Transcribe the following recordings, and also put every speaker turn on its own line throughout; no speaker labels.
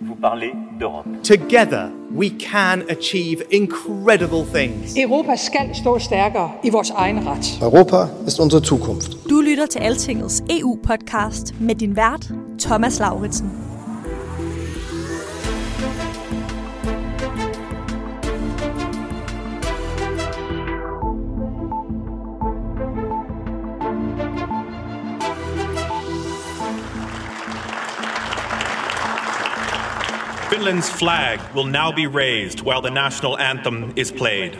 vous parler d'Europe.
Together, we can achieve incredible things.
Europa skal stå stærkere i vores egen ret.
Europa ist unsere Zukunft.
Du lytter til Altingets EU-podcast med din vært, Thomas Lauritsen.
Finland's flag will now be raised while the national anthem is played.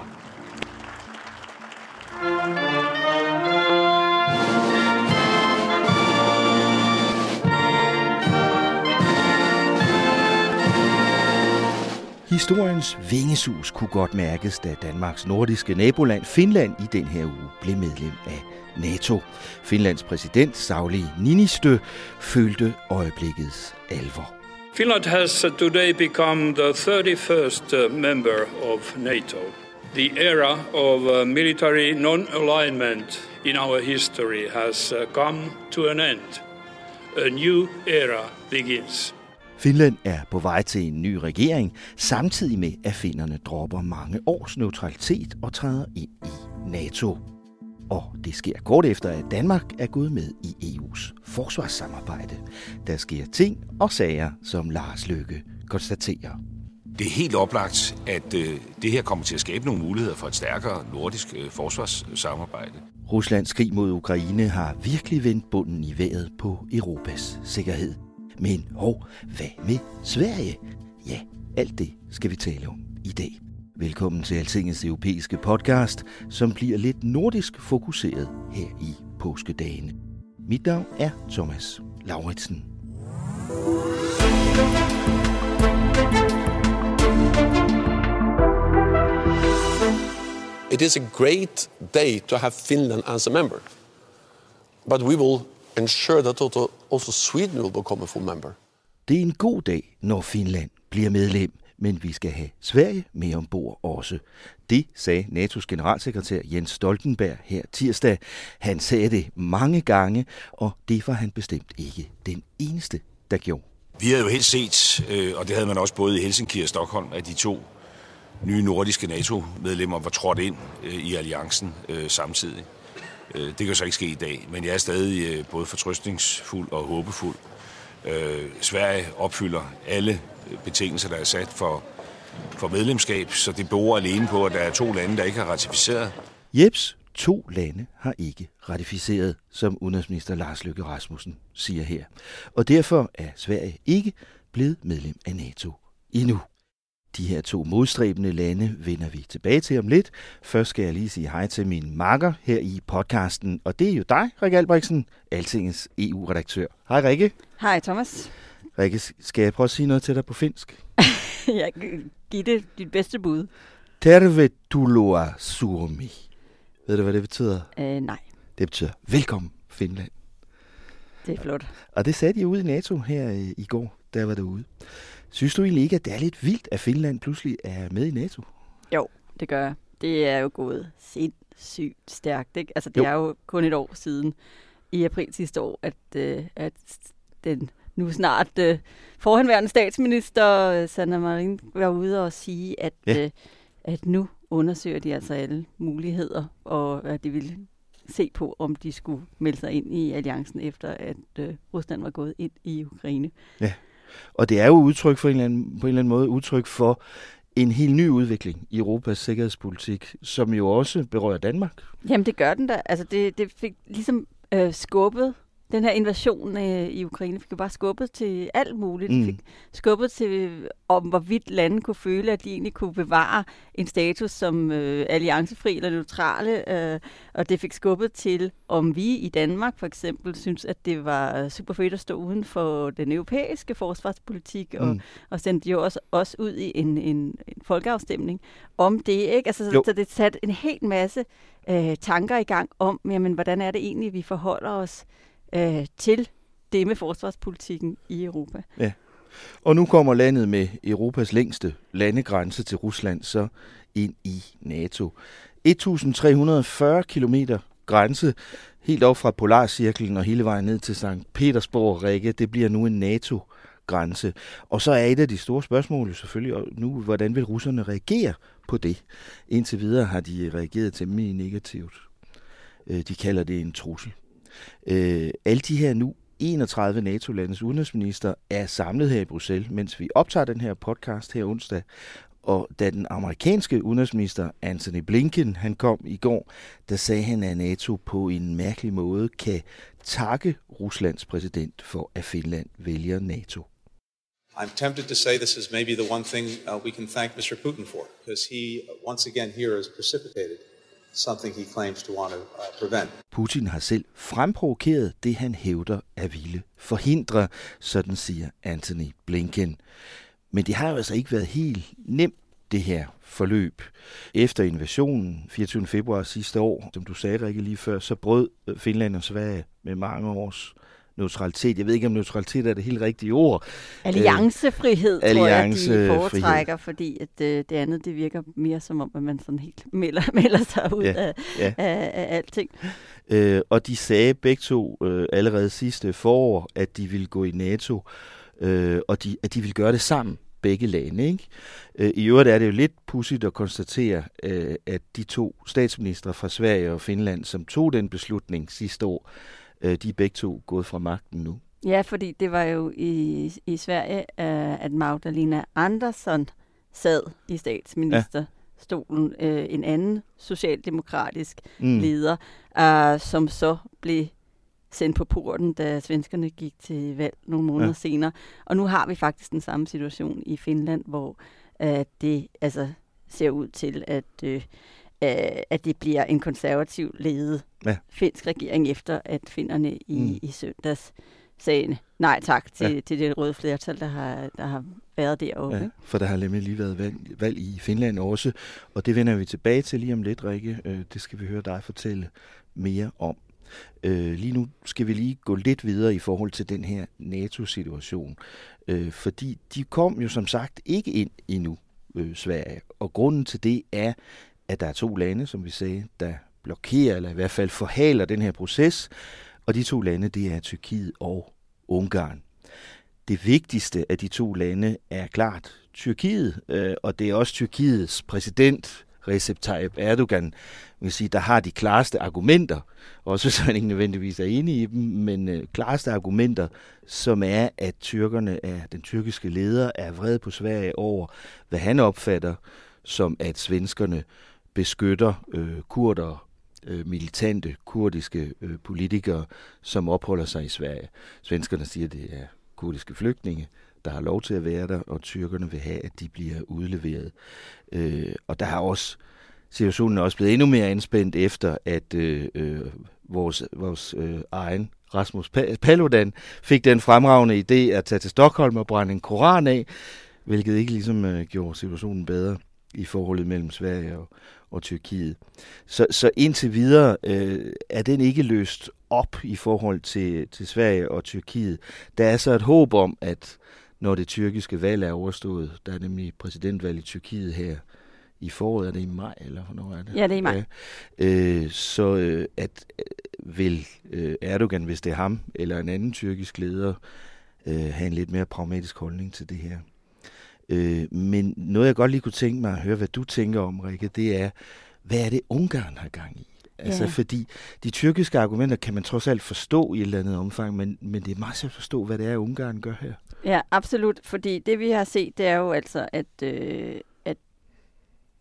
Historiens vingesus kunne godt mærkes, da Danmarks nordiske naboland Finland i den her uge blev medlem af NATO. Finlands præsident Sauli Niinistö følte øjeblikkets alvor.
Finland has today become the 31st uh, member of NATO. The era of uh, military non-alignment in our history has uh, come to an end. A new era begins.
Finland er på vej til en ny regering, samtidig med at finnerne dropper mange års neutralitet og træder ind i NATO. Og det sker kort efter, at Danmark er gået med i EU's forsvarssamarbejde. Der sker ting og sager, som Lars Løkke konstaterer.
Det er helt oplagt, at øh, det her kommer til at skabe nogle muligheder for et stærkere nordisk øh, forsvarssamarbejde.
Ruslands krig mod Ukraine har virkelig vendt bunden i vejret på Europas sikkerhed. Men hov, hvad med Sverige? Ja, alt det skal vi tale om i dag. Velkommen til Altingets europæiske podcast, som bliver lidt nordisk fokuseret her i påskedagene. Mit navn er Thomas Lauritsen.
It is a great day to have Finland as a member. But we will ensure that also Sweden will become a full member.
Det er en god dag, når Finland bliver medlem, men vi skal have Sverige med ombord også. Det sagde NATO's generalsekretær Jens Stoltenberg her tirsdag. Han sagde det mange gange, og det var han bestemt ikke den eneste, der gjorde.
Vi havde jo helt set, øh, og det havde man også både i Helsinki og Stockholm, at de to nye nordiske NATO-medlemmer var trådt ind øh, i alliancen øh, samtidig. Det kan så ikke ske i dag, men jeg er stadig både fortrøstningsfuld og håbefuld. Øh, Sverige opfylder alle betingelser, der er sat for, for medlemskab, så det beror alene på, at der er to lande, der ikke har ratificeret.
Jeps, to lande har ikke ratificeret, som udenrigsminister Lars Løkke Rasmussen siger her. Og derfor er Sverige ikke blevet medlem af NATO endnu. De her to modstræbende lande vender vi tilbage til om lidt. Først skal jeg lige sige hej til min makker her i podcasten, og det er jo dig, Rikke Albrechtsen, Altingens EU-redaktør. Hej Rikke.
Hej Thomas.
Rikke, skal jeg prøve at sige noget til dig på finsk?
ja, giv det dit bedste bud.
Tervetuloa Suomi. Ved du, hvad det betyder?
Øh, nej.
Det betyder velkommen Finland.
Det er flot.
Og det sagde de ude i NATO her i går, der var derude. Synes du egentlig ikke, at det er lidt vildt, at Finland pludselig er med i NATO?
Jo, det gør jeg. Det er jo gået sindssygt stærkt. Ikke? Altså, det jo. er jo kun et år siden, i april sidste år, at, øh, at den nu snart øh, forhenværende statsminister øh, Sanna Marin var ude og sige, at, ja. øh, at nu undersøger de altså alle muligheder, og at de ville se på, om de skulle melde sig ind i alliancen, efter at øh, Rusland var gået ind i Ukraine.
Ja, og det er jo udtryk for en eller anden, på en eller anden måde udtryk for en helt ny udvikling i Europas sikkerhedspolitik, som jo også berører Danmark.
Jamen det gør den da. Altså det, det fik ligesom øh, skubbet den her invasion øh, i Ukraine fik jo bare skubbet til alt muligt.
Mm.
Fik skubbet til, om hvorvidt lande kunne føle, at de egentlig kunne bevare en status som øh, alliancefri eller neutrale. Øh, og det fik skubbet til, om vi i Danmark for eksempel synes, at det var super fedt at stå uden for den europæiske forsvarspolitik, og,
Mm.
og sendte jo også, også ud i en, en, en folkeafstemning om det. ikke. Altså,
Jo.
så det satte en hel masse øh, tanker i gang om, jamen, hvordan er det egentlig, vi forholder os øh, til det med forsvarspolitikken i Europa.
Ja. Og nu kommer landet med Europas længste landegrænse til Rusland så ind i NATO. 1340 km grænse, helt op fra Polarcirklen og hele vejen ned til St. Petersborg, Rikke. Det bliver nu en NATO-grænse. Og så er et af de store spørgsmål jo selvfølgelig og nu, hvordan vil russerne reagere på det? Indtil videre har de reageret temmelig negativt. Øh, de kalder det en trussel. Øh, alle de her nu 31 NATO-landes udenrigsminister er samlet her i Bruxelles, mens vi optager den her podcast her onsdag. Og da den amerikanske udenrigsminister Anthony Blinken han kom i går, der sagde han, at NATO på en mærkelig måde kan takke Ruslands præsident for, at Finland vælger NATO.
I'm tempted to say this is maybe the one thing uh, we can thank Mr. Putin for, because he once again here has precipitated something he claims to want to uh, prevent.
Putin har selv fremprovokeret det, han hævder at ville forhindre, sådan siger Anthony Blinken. Men det har jo altså ikke været helt nemt, det her forløb. Efter invasionen 24. februar sidste år, som du sagde, Rikke, lige før, så brød øh, Finland og Sverige med mange års neutralitet. Jeg ved ikke, om neutralitet er det helt rigtige ord.
Alliancefrihed, øh, tror jeg, de foretrækker, fordi at, øh, det andet, det virker mere som om, at man sådan helt melder, melder sig ud
Ja,
af,
ja.
af, af alting.
Øh, og de sagde begge to øh, allerede sidste forår, at de ville gå i NATO, øh, og de, at de ville gøre det sammen, begge lande. Ikke? Øh, I øvrigt er det jo lidt pudsigt at konstatere, øh, at de to statsministre fra Sverige og Finland, som tog den beslutning sidste år, øh, de er begge to gået fra magten nu.
Ja, fordi det var jo i, i Sverige, øh, at Magdalena Andersson sad i statsministerstolen. Øh, en anden socialdemokratisk
Mm.
leder, øh, som så blev sendt på porten, da svenskerne gik til valg nogle måneder
Ja.
ja. senere. Og nu har vi faktisk den samme situation i Finland, hvor øh, det altså ser ud til, at, øh, øh, at det bliver en konservativ ledet
Ja.
finsk regering, efter at finderne i,
Mm.
i søndags sagde nej tak til,
Ja.
til det røde flertal, der har, der har været deroppe.
Ja, for der har nemlig lige været valg, valg i Finland også, og det vender vi tilbage til lige om lidt, Rikke. Øh, det skal vi høre dig fortælle mere om. Øh, lige nu skal vi lige gå lidt videre i forhold til den her NATO-situation, øh, fordi de kom jo som sagt ikke ind endnu, øh, Sverige, og grunden til det er, at der er to lande, som vi sagde, der blokerer, eller i hvert fald forhaler den her proces, og de to lande, det er Tyrkiet og Ungarn. Det vigtigste af de to lande er klart Tyrkiet, øh, og det er også Tyrkiets præsident, Recep Tayyip Erdogan, vil sige, der har de klareste argumenter, også hvis man ikke nødvendigvis er enig i dem, men øh, klareste argumenter, som er, at tyrkerne er, den tyrkiske leder er vred på Sverige over, hvad han opfatter som, at svenskerne beskytter øh, kurder, øh, militante kurdiske øh, politikere, som opholder sig i Sverige. Svenskerne siger, at det er kurdiske flygtninge, der har lov til at være der, og tyrkerne vil have, at de bliver udleveret. Øh, og der har også situationen er også blevet endnu mere anspændt efter, at øh, øh, vores, vores øh, egen Rasmus Paludan fik den fremragende idé at tage til Stockholm og brænde en koran af, hvilket ikke ligesom øh, gjorde situationen bedre i forholdet mellem Sverige og, og Tyrkiet. Så, så indtil videre øh, er den ikke løst op i forhold til, til Sverige og Tyrkiet. Der er så et håb om, at når det tyrkiske valg er overstået, der er nemlig præsidentvalg i Tyrkiet her i foråret, er det i maj, eller hvornår er det?
Ja, det er i maj.
Ja. Øh, så øh, at øh, vil øh, Erdogan, hvis det er ham, eller en anden tyrkisk leder, øh, have en lidt mere pragmatisk holdning til det her. Øh, men noget, jeg godt lige kunne tænke mig at høre, hvad du tænker om, Rikke, det er, hvad er det, Ungarn har gang i? Altså,
Ja.
fordi de tyrkiske argumenter kan man trods alt forstå i et eller andet omfang, men, men det er meget svært at forstå, hvad det er, Ungarn gør her.
Ja, absolut. Fordi det, vi har set, det er jo altså, at, øh, at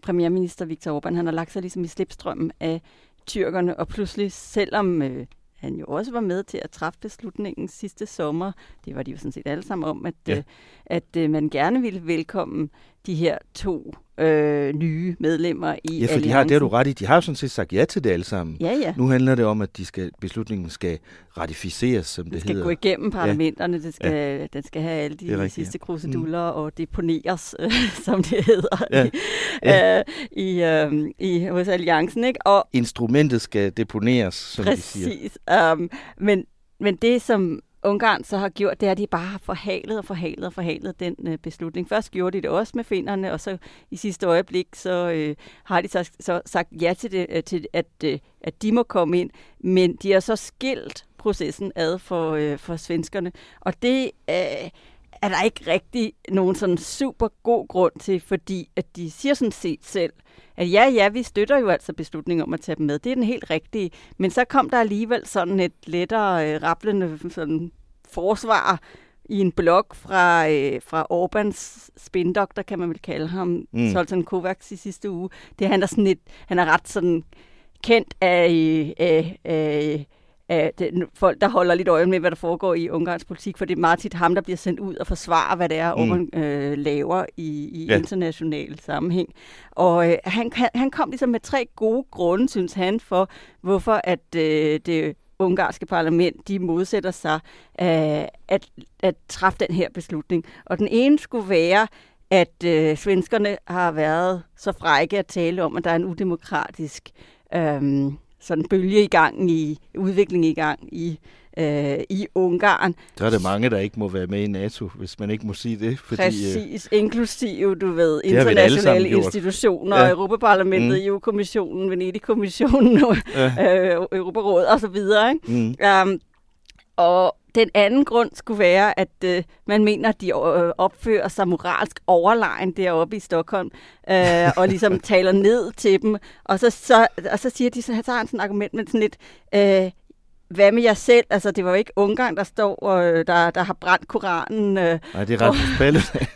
premierminister Viktor Orbán, han har lagt sig ligesom i slipstrømmen af tyrkerne, og pludselig, selvom øh, han jo også var med til at træffe beslutningen sidste sommer. Det var de jo sådan set alle sammen om, at,
Ja.
øh, at øh, man gerne ville velkomme de her to øh, nye medlemmer i
Ja, for de har, det har du ret i. De har jo sådan set sagt ja til det alle sammen.
Ja, ja.
Nu handler det om, at de skal, beslutningen skal ratificeres, som det,
Det skal
hedder.
gå igennem parlamenterne, det skal,
Ja.
ja. den skal have alle
Det
de
rigtigt,
sidste
ja.
kruseduller mm. og deponeres, øh, som det hedder
Ja.
i,
Ja.
øh, i, øh, i, hos Alliancen. Ikke? Og
Instrumentet skal deponeres, som de siger.
præcis. Um, men, men det, som Ungarn så har gjort, det er, at de bare har forhalet og forhalet og forhalet den øh, beslutning. Først gjorde de det også med finnerne, og så i sidste øjeblik, så øh, har de så, så sagt ja til, det, øh, til at, øh, at de må komme ind, men de har så skilt processen ad for, øh, for svenskerne, og det øh, er der ikke rigtig nogen sådan super god grund til, fordi at de siger sådan set selv, at ja, ja, vi støtter jo altså beslutningen om at tage dem med. Det er den helt rigtige. Men så kom der alligevel sådan et lettere øh, rapplende sådan forsvar i en blog fra, øh, fra Orbans spindoktor, kan man vel kalde ham,
Mm.
Zoltan Kovacs i sidste uge. Det han er sådan lidt, han er ret sådan kendt af, af, af, af den, folk, der holder lidt øje med, hvad der foregår i Ungarns politik, for det er meget tit ham, der bliver sendt ud og forsvarer, hvad det er,
Mm.
Øh, laver i, i
ja.
international sammenhæng. Og øh, han, han, han kom ligesom med tre gode grunde, synes han, for hvorfor at øh, det ungarske parlament, de modsætter sig øh, at, at træffe den her beslutning. Og den ene skulle være, at øh, svenskerne har været så frække at tale om, at der er en udemokratisk øh, sådan bølge i gang, i udvikling i gang i, øh, i Ungarn.
Så er der mange, der ikke må være med i NATO, hvis man ikke må sige det. Fordi, øh,
Præcis, inklusive, du ved,
Det
internationale institutioner,
Ja.
Europaparlamentet,
Mm.
mm. EU-kommissionen, Venedig-kommissionen,
Ja.
øh, Europarådet og så videre. Ikke?
Mm.
Um, og den anden grund skulle være, at øh, man mener, at de øh, opfører sig moralsk overlegen deroppe i Stockholm, øh, og ligesom taler ned til dem. Og så, så, og så siger de, så tager han sådan et argument med sådan lidt, øh, hvad med jer selv? Altså, det var jo ikke Ungarn, der står, og, øh, der, der har brændt Koranen. Øh,
Nej, det er Rasmus Paludan.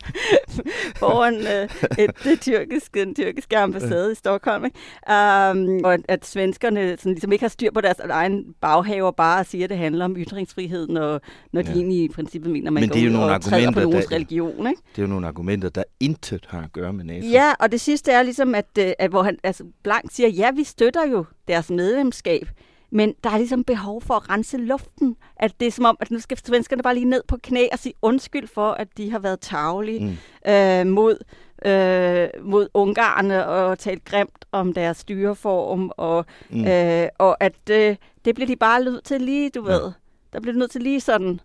foran øh, et, det tyrkiske, den tyrkiske ambassade i Stockholm. Ikke? Um, og at, at svenskerne sådan, ligesom ikke har styr på deres egen baghave og bare siger, at det handler om ytringsfrihed, når, når de
Ja.
egentlig i princippet mener, man
Men
går
det er jo nogle
og træder på
argumenter,
nogens
der-
religion. Ikke?
Det er jo nogle argumenter, der intet har at gøre med NATO.
Ja, og det sidste er ligesom, at, øh, at hvor han altså, blankt siger, ja, vi støtter jo deres medlemskab, men der er ligesom behov for at rense luften. At det er som om, at nu skal svenskerne bare lige ned på knæ og sige undskyld for, at de har været tavlige mm. øh, mod, øh, mod ungarerne og talt grimt om deres styreform. Og,
Mm.
øh, og at øh, det bliver de bare nødt til lige, du ved. Der bliver de nødt til lige sådan,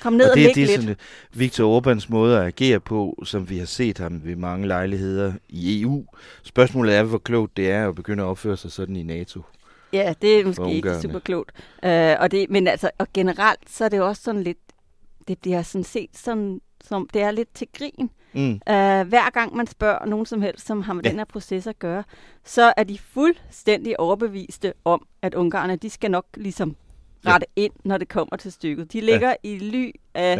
kom ned og,
og
og
det er det,
lidt.
sådan, Viktor Orbáns måde at agere på, som vi har set ham ved mange lejligheder i EU. Spørgsmålet er, hvor klogt det er at begynde at opføre sig sådan i NATO.
Ja, det er måske ikke super klogt. Uh, og det, men altså, og generelt, så er det jo også sådan lidt, det bliver sådan set sådan, som, det er lidt til grin.
Mm.
Uh, hver gang man spørger nogen som helst, som har med
Ja.
ja. den her proces at gøre, så er de fuldstændig overbeviste om, at ungarerne, de skal nok ligesom
Ja.
rette ind, når det kommer til stykket. De ligger ja. i ly af,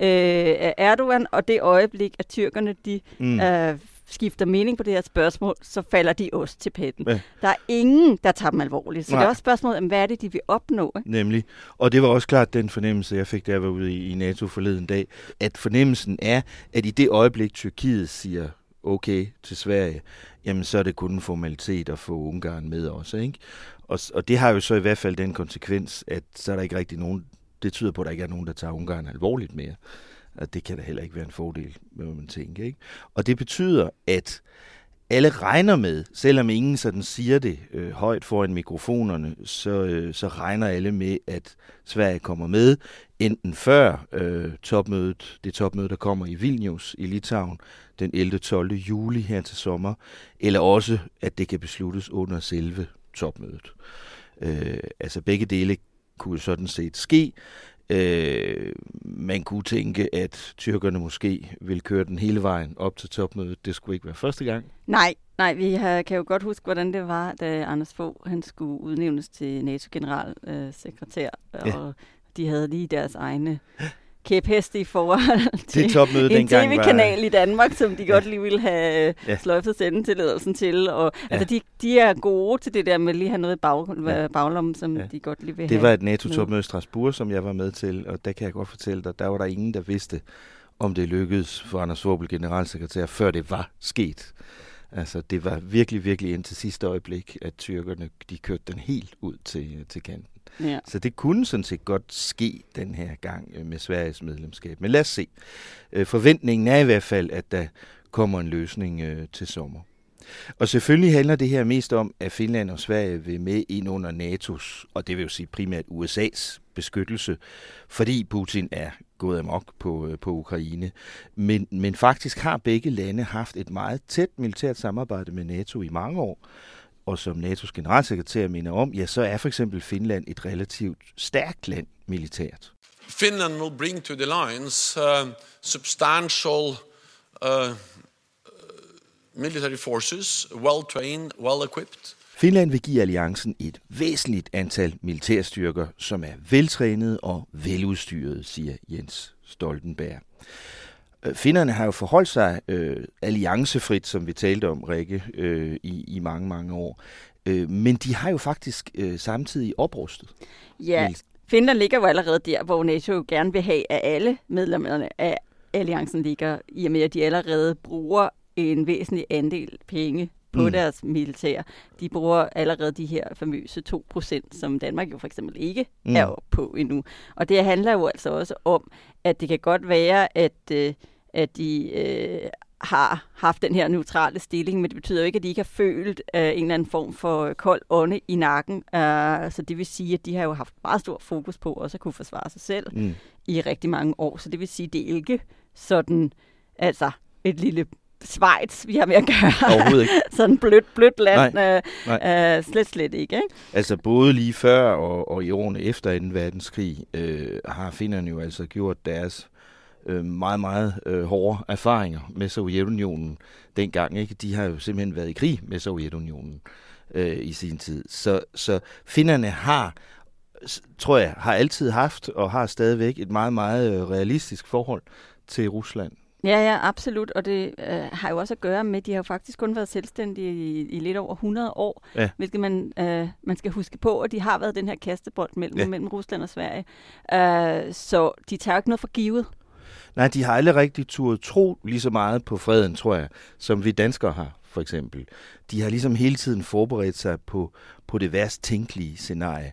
ja. øh, af Erdogan, og det øjeblik, at tyrkerne de
mm.
øh, skifter mening på det her spørgsmål, så falder de også til patten.
Ja.
Der er ingen, der tager dem alvorligt. Så
Nej.
det er også spørgsmålet, om, hvad er det, de vil opnå? Ikke?
Nemlig. Og det var også klart den fornemmelse, jeg fik, da jeg var ude i, NATO forleden dag, at fornemmelsen er, at i det øjeblik, Tyrkiet siger okay til Sverige, jamen så er det kun en formalitet at få Ungarn med også, ikke? Og, og det har jo så i hvert fald den konsekvens, at så er der ikke rigtig nogen, det tyder på, at der ikke er nogen, der tager Ungarn alvorligt mere. Og det kan da heller ikke være en fordel, hvad man tænker. ikke? Og det betyder, at alle regner med, selvom ingen sådan siger det øh, højt foran mikrofonerne, så, øh, så regner alle med, at Sverige kommer med, enten før øh, topmødet, det topmøde, der kommer i Vilnius i Litauen den 11. 12. juli her til sommer, eller også, at det kan besluttes under selve topmødet. Øh, altså begge dele kunne sådan set ske. Øh, man kunne tænke, at tyrkerne måske vil køre den hele vejen op til topmødet. Det skulle ikke være første gang.
Nej, nej, vi har, kan jo godt huske, hvordan det var, da Anders Fogh han skulle udnævnes til NATO-generalsekretær,
Ja.
og de havde lige deres egne kæpheste i forhold til
det topmøde
en tv-kanal
var...
i Danmark, som de ja. godt lige ville have ja. sløjfet sendetilladelsen til. Og, ja. Altså, de, de er gode til det der med lige at have noget i bag, ja. baglommen, som ja. de godt lige vil
det
have.
Det var et NATO-topmøde i Strasbourg, som jeg var med til, og der kan jeg godt fortælle dig, der var der ingen, der vidste, om det lykkedes for Anders Våbel, generalsekretær, før det var sket. Altså, det var virkelig, virkelig indtil sidste øjeblik, at tyrkerne de kørte den helt ud til, til kanten. Ja. Så det kunne sådan set godt ske den her gang øh, med Sveriges medlemskab. Men lad os se. Øh, forventningen er i hvert fald, at der kommer en løsning øh, til sommer. Og selvfølgelig handler det her mest om, at Finland og Sverige vil med ind under NATO's, og det vil jo sige primært USA's beskyttelse, fordi Putin er gået amok på, på Ukraine. Men, men faktisk har begge lande haft et meget tæt militært samarbejde med NATO i mange år, og som NATO's generalsekretær mener om, ja, så er for eksempel Finland et relativt stærkt land militært.
Finland will bring to the lines uh, substantial uh, military forces, well trained, well equipped.
Finland vil give alliancen et væsentligt antal militærstyrker, som er veltrænet og veludstyret, siger Jens Stoltenberg. Øh, Finderne har jo forholdt sig øh, alliancefrit, som vi talte om, Rikke, øh, i, i mange, mange år. Øh, men de har jo faktisk øh, samtidig oprustet.
Ja, Finland ligger jo allerede der, hvor NATO gerne vil have, at alle medlemmerne af alliancen ligger, i og med at de allerede bruger en væsentlig andel penge på mm. deres militær. De bruger allerede de her famøse 2%, som Danmark jo for eksempel ikke mm. er på endnu. Og det handler jo altså også om, at det kan godt være, at, øh, at de øh, har haft den her neutrale stilling, men det betyder jo ikke, at de ikke har følt øh, en eller anden form for kold ånde i nakken. Uh, så det vil sige, at de har jo haft meget stor fokus på også at kunne forsvare sig selv mm. i rigtig mange år. Så det vil sige, at det er ikke sådan, altså et lille Schweiz, vi har med at gøre.
Overhovedet ikke.
Sådan blødt, blødt land. Nej, øh, nej. Øh, slet, slet ikke, ikke.
Altså både lige før og, og i årene efter 2. verdenskrig øh, har finnerne jo altså gjort deres øh, meget, meget øh, hårde erfaringer med Sovjetunionen dengang. Ikke? De har jo simpelthen været i krig med Sovjetunionen øh, i sin tid. Så, så finnerne har tror jeg, har altid haft og har stadigvæk et meget, meget øh, realistisk forhold til Rusland.
Ja, ja, absolut. Og det øh, har jo også at gøre med, at de har jo faktisk kun været selvstændige i, i lidt over 100 år, ja. hvilket man, øh, man skal huske på, at de har været den her kastebold mellem, ja. mellem Rusland og Sverige. Øh, så de tager jo ikke noget for givet.
Nej, de har aldrig rigtig turde tro lige så meget på freden, tror jeg, som vi danskere har, for eksempel. De har ligesom hele tiden forberedt sig på, på det værst tænkelige scenarie.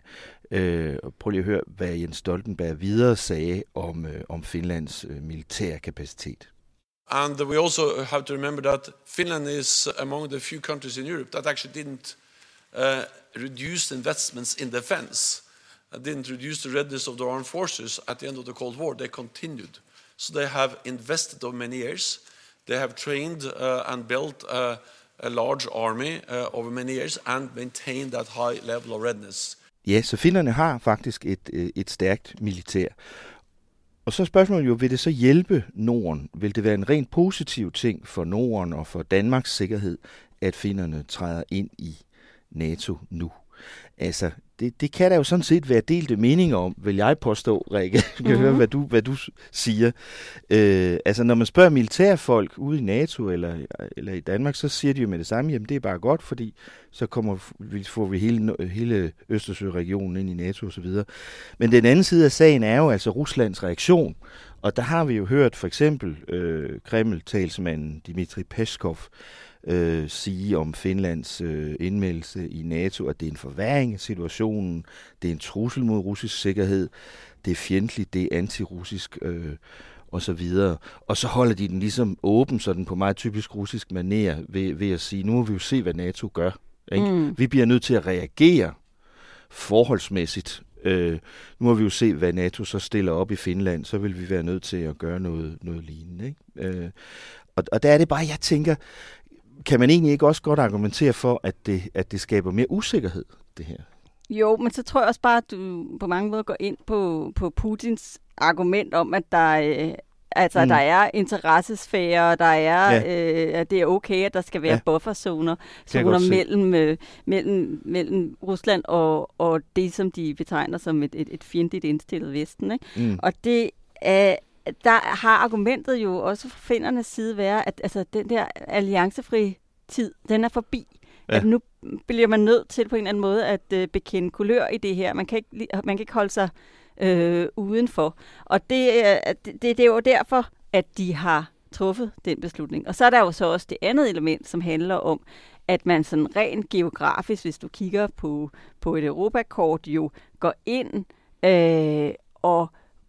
Øh, prøv lige at høre, hvad Jens Stoltenberg videre sagde om, øh, om Finlands øh, militære kapacitet.
And we also have to remember that Finland is among the few countries in Europe that actually didn't uh, reduce investments in defense, uh, didn't reduce the readiness of the armed forces at the end of the Cold War. They continued. So they have invested over many years. They have trained uh, and built uh, a large army uh, over many years and maintained that high level of readiness.
Ja, så finnerne har faktisk et, øh, et stærkt militær. Og så er spørgsmålet jo, vil det så hjælpe Norden? Vil det være en rent positiv ting for Norden og for Danmarks sikkerhed, at finnerne træder ind i NATO nu? Altså, det, det kan der jo sådan set være delte meninger om, vil jeg påstå, Rikke. Jeg kan mm-hmm. høre, hvad du, hvad du siger. Øh, altså, når man spørger militærfolk ude i NATO eller, eller i Danmark, så siger de jo med det samme, jamen det er bare godt, fordi så kommer, får vi hele, hele Østersøregionen ind i NATO osv. Men den anden side af sagen er jo altså Ruslands reaktion. Og der har vi jo hørt for eksempel øh, Kreml-talsmanden Dmitri Peskov, øh, sige om Finlands øh, indmeldelse i NATO, at det er en forværing af situationen, det er en trussel mod russisk sikkerhed, det er fjendtligt, det er antirussisk øh, og så videre. Og så holder de den ligesom åben, sådan på meget typisk russisk maner, ved, ved at sige, nu må vi jo se, hvad NATO gør. Ikke? Mm. Vi bliver nødt til at reagere forholdsmæssigt. Øh, nu må vi jo se, hvad NATO så stiller op i Finland, så vil vi være nødt til at gøre noget, noget lignende. Ikke? Øh, og, og der er det bare, jeg tænker, kan man egentlig ikke også godt argumentere for, at det, at det skaber mere usikkerhed, det her?
Jo, men så tror jeg også bare, at du på mange måder går ind på, på Putins argument om, at der, øh, altså, mm. der er interessesfære, der er, ja. øh, at det er okay, at der skal være ja. bufferzoner zoner mellem, øh, mellem, mellem Rusland og, og det, som de betegner som et, et, et fjendtligt indstillet Vesten. Ikke? Mm. Og det er der har argumentet jo også fra findernes side være, at altså, den der alliancefri tid, den er forbi. Ja. At nu bliver man nødt til på en eller anden måde at øh, bekende kulør i det her. Man kan ikke, man kan ikke holde sig øh, udenfor. Og det, øh, det, det er jo derfor, at de har truffet den beslutning. Og så er der jo så også det andet element, som handler om, at man sådan rent geografisk, hvis du kigger på, på et Europakort, jo går ind øh, og,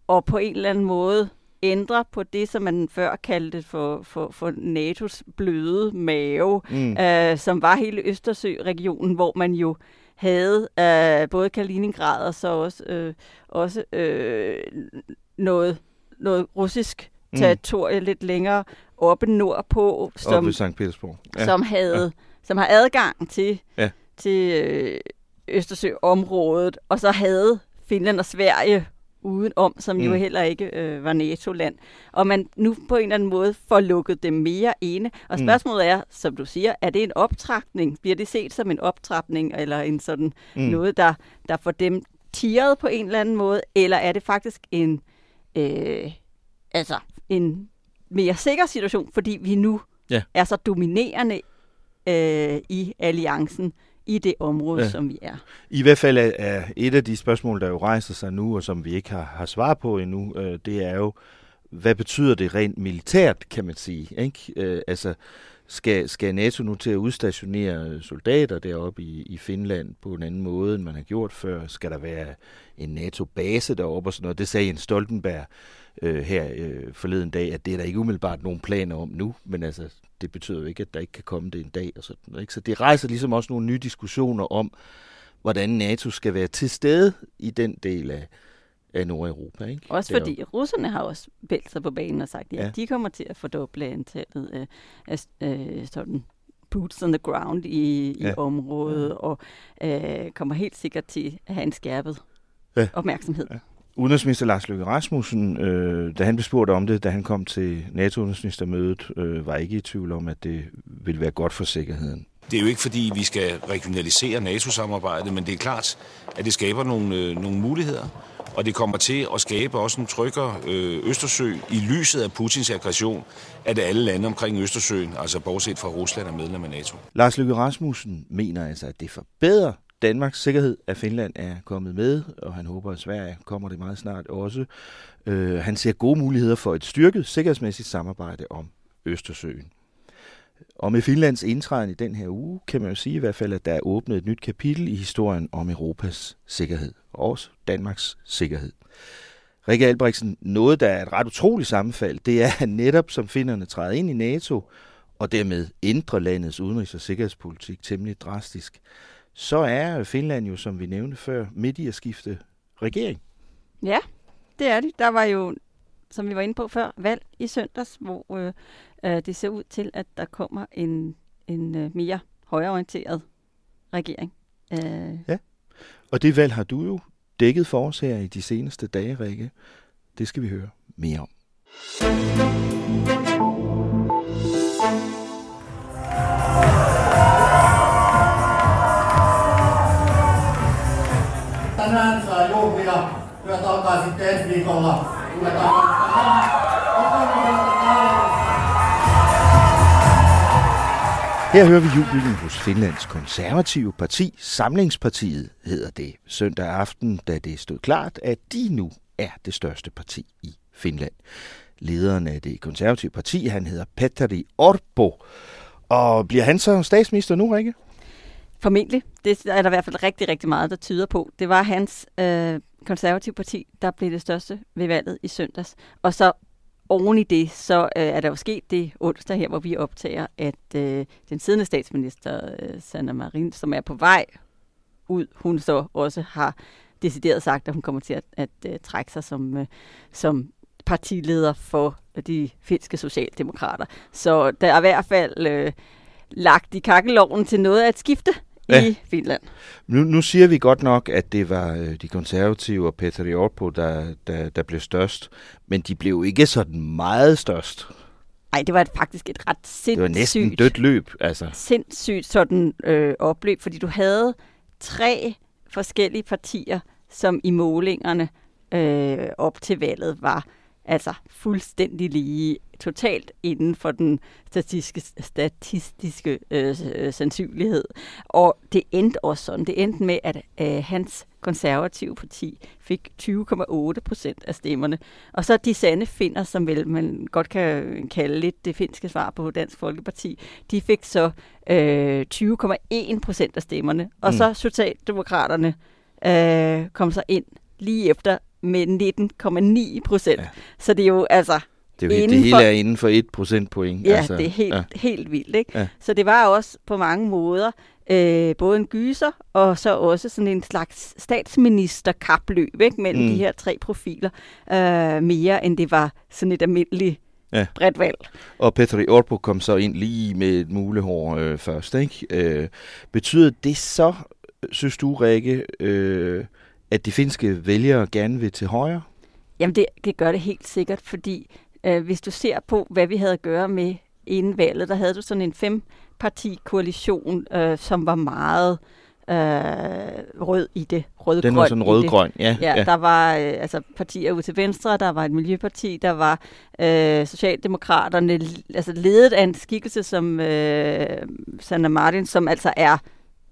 og på en eller anden måde ændrer på det, som man før kaldte for, for, for NATO's bløde mave, mm. øh, som var hele Østersø-regionen, hvor man jo havde øh, både Kaliningrad og så også, øh, også øh, noget, noget russisk mm. territorie lidt længere oppe nordpå, som,
oppe St. Petersborg.
Ja. som havde ja. som har adgang til, ja. til øh, Østersøområdet, og så havde Finland og Sverige udenom, som mm. jo heller ikke øh, var NATO-land. Og man nu på en eller anden måde får lukket dem mere ene. Og mm. spørgsmålet er, som du siger, er det en optrapning? Bliver det set som en optrapning, eller en sådan mm. noget, der, der får dem tiret på en eller anden måde? Eller er det faktisk en, øh, altså en mere sikker situation, fordi vi nu ja. er så dominerende øh, i alliancen, i det område, ja. som vi er.
I hvert fald er et af de spørgsmål, der jo rejser sig nu, og som vi ikke har, har svar på endnu, øh, det er jo, hvad betyder det rent militært, kan man sige? Ikke? Øh, altså, skal, skal NATO nu til at udstationere soldater deroppe i, i Finland på en anden måde, end man har gjort før? Skal der være en NATO-base deroppe og sådan noget? Det sagde Jens Stoltenberg øh, her øh, forleden dag, at det er der ikke umiddelbart nogen planer om nu, men altså, det betyder jo ikke, at der ikke kan komme det en dag. Og sådan, ikke? Så det rejser ligesom også nogle nye diskussioner om, hvordan NATO skal være til stede i den del af, af Nordeuropa. Ikke?
Også fordi Deroppe. russerne har også vælt sig på banen og sagt, at ja, ja. de kommer til at fordoble antallet af, af øh, sådan boots on the ground i, i ja. området, ja. og øh, kommer helt sikkert til at have en skærpet ja. opmærksomhed. Ja.
Udenrigsminister Lars Løkke Rasmussen, øh, da han blev spurgt om det, da han kom til NATO-udenrigsministermødet, øh, var ikke i tvivl om, at det ville være godt for sikkerheden.
Det er jo ikke fordi, vi skal regionalisere NATO-samarbejdet, men det er klart, at det skaber nogle, øh, nogle muligheder, og det kommer til at skabe også en tryggere øh, Østersø i lyset af Putins aggression, at alle lande omkring Østersøen, altså bortset fra Rusland, er medlem af NATO.
Lars Løkke Rasmussen mener altså, at det forbedrer Danmarks sikkerhed, at Finland er kommet med, og han håber, at Sverige kommer det meget snart også. Øh, han ser gode muligheder for et styrket sikkerhedsmæssigt samarbejde om Østersøen. Og med Finlands indtræden i den her uge, kan man jo sige i hvert fald, at der er åbnet et nyt kapitel i historien om Europas sikkerhed, og også Danmarks sikkerhed. Rikke Albrechtsen, noget, der er et ret utroligt sammenfald, det er at netop som finnerne træder ind i NATO, og dermed ændrer landets udenrigs- og sikkerhedspolitik temmelig drastisk så er Finland jo, som vi nævnte før, midt i at skifte regering.
Ja, det er det. Der var jo, som vi var inde på før, valg i søndags, hvor øh, øh, det ser ud til, at der kommer en, en øh, mere højorienteret regering.
Øh. Ja, og det valg har du jo dækket for os her i de seneste dage, Rikke. Det skal vi høre mere om. Sitten ensi viikolla Her hører vi jubelen hos Finlands konservative parti, Samlingspartiet hedder det, søndag aften, da det stod klart, at de nu er det største parti i Finland. Lederen af det konservative parti, han hedder Petteri Orpo. Og bliver han så statsminister nu, Rikke?
Formentlig. Det er der i hvert fald rigtig, rigtig meget, der tyder på. Det var hans øh, konservative parti, der blev det største ved valget i søndags. Og så oven i det, så øh, er der jo sket det onsdag her, hvor vi optager, at øh, den siddende statsminister, øh, Sanna Marin, som er på vej ud, hun så også har decideret sagt, at hun kommer til at, at øh, trække sig som, øh, som partileder for de finske socialdemokrater. Så der er i hvert fald øh, lagt i kakkeloven til noget at skifte ja. i Finland.
Nu, nu siger vi godt nok, at det var øh, de konservative og Peter Orpo, der, der, der blev størst, men de blev ikke sådan meget størst.
Nej, det var faktisk et ret sindssygt...
Det var næsten dødt løb, altså.
Sindssygt sådan øh, opløb, fordi du havde tre forskellige partier, som i målingerne øh, op til valget var altså fuldstændig lige, totalt inden for den statistiske, statistiske øh, øh, sandsynlighed. Og det endte også sådan. Det endte med, at øh, hans konservative parti fik 20,8 procent af stemmerne. Og så de sande finder, som vel man godt kan kalde lidt det finske svar på Dansk Folkeparti, de fik så øh, 20,1 procent af stemmerne. Og mm. så Socialdemokraterne øh, kom så ind lige efter med 19,9 procent. Ja. Så det er jo altså...
Det, er jo, det hele for, er inden for 1 procentpoint.
Ja, altså, det er helt, ja. helt vildt. Ikke? Ja. Så det var også på mange måder øh, både en gyser og så også sådan en slags statsministerkapløb ikke? mellem mm. de her tre profiler, øh, mere end det var sådan et almindeligt ja. bredt valg.
Og Petri Orpo kom så ind lige med et mulehår øh, først. Ikke? Øh, betyder det så, synes du, Rikke, øh, at de finske vælgere gerne vil til højre?
Jamen det, det gør det helt sikkert, fordi øh, hvis du ser på, hvad vi havde at gøre med inden valget, der havde du sådan en femparti-koalition, øh, som var meget øh, rød i det. Rød
Den var sådan rød-grøn, ja,
ja. Ja, der var øh, altså partier ude til venstre, der var et miljøparti, der var øh, Socialdemokraterne, altså ledet af en skikkelse som øh, Sanna Martin, som altså er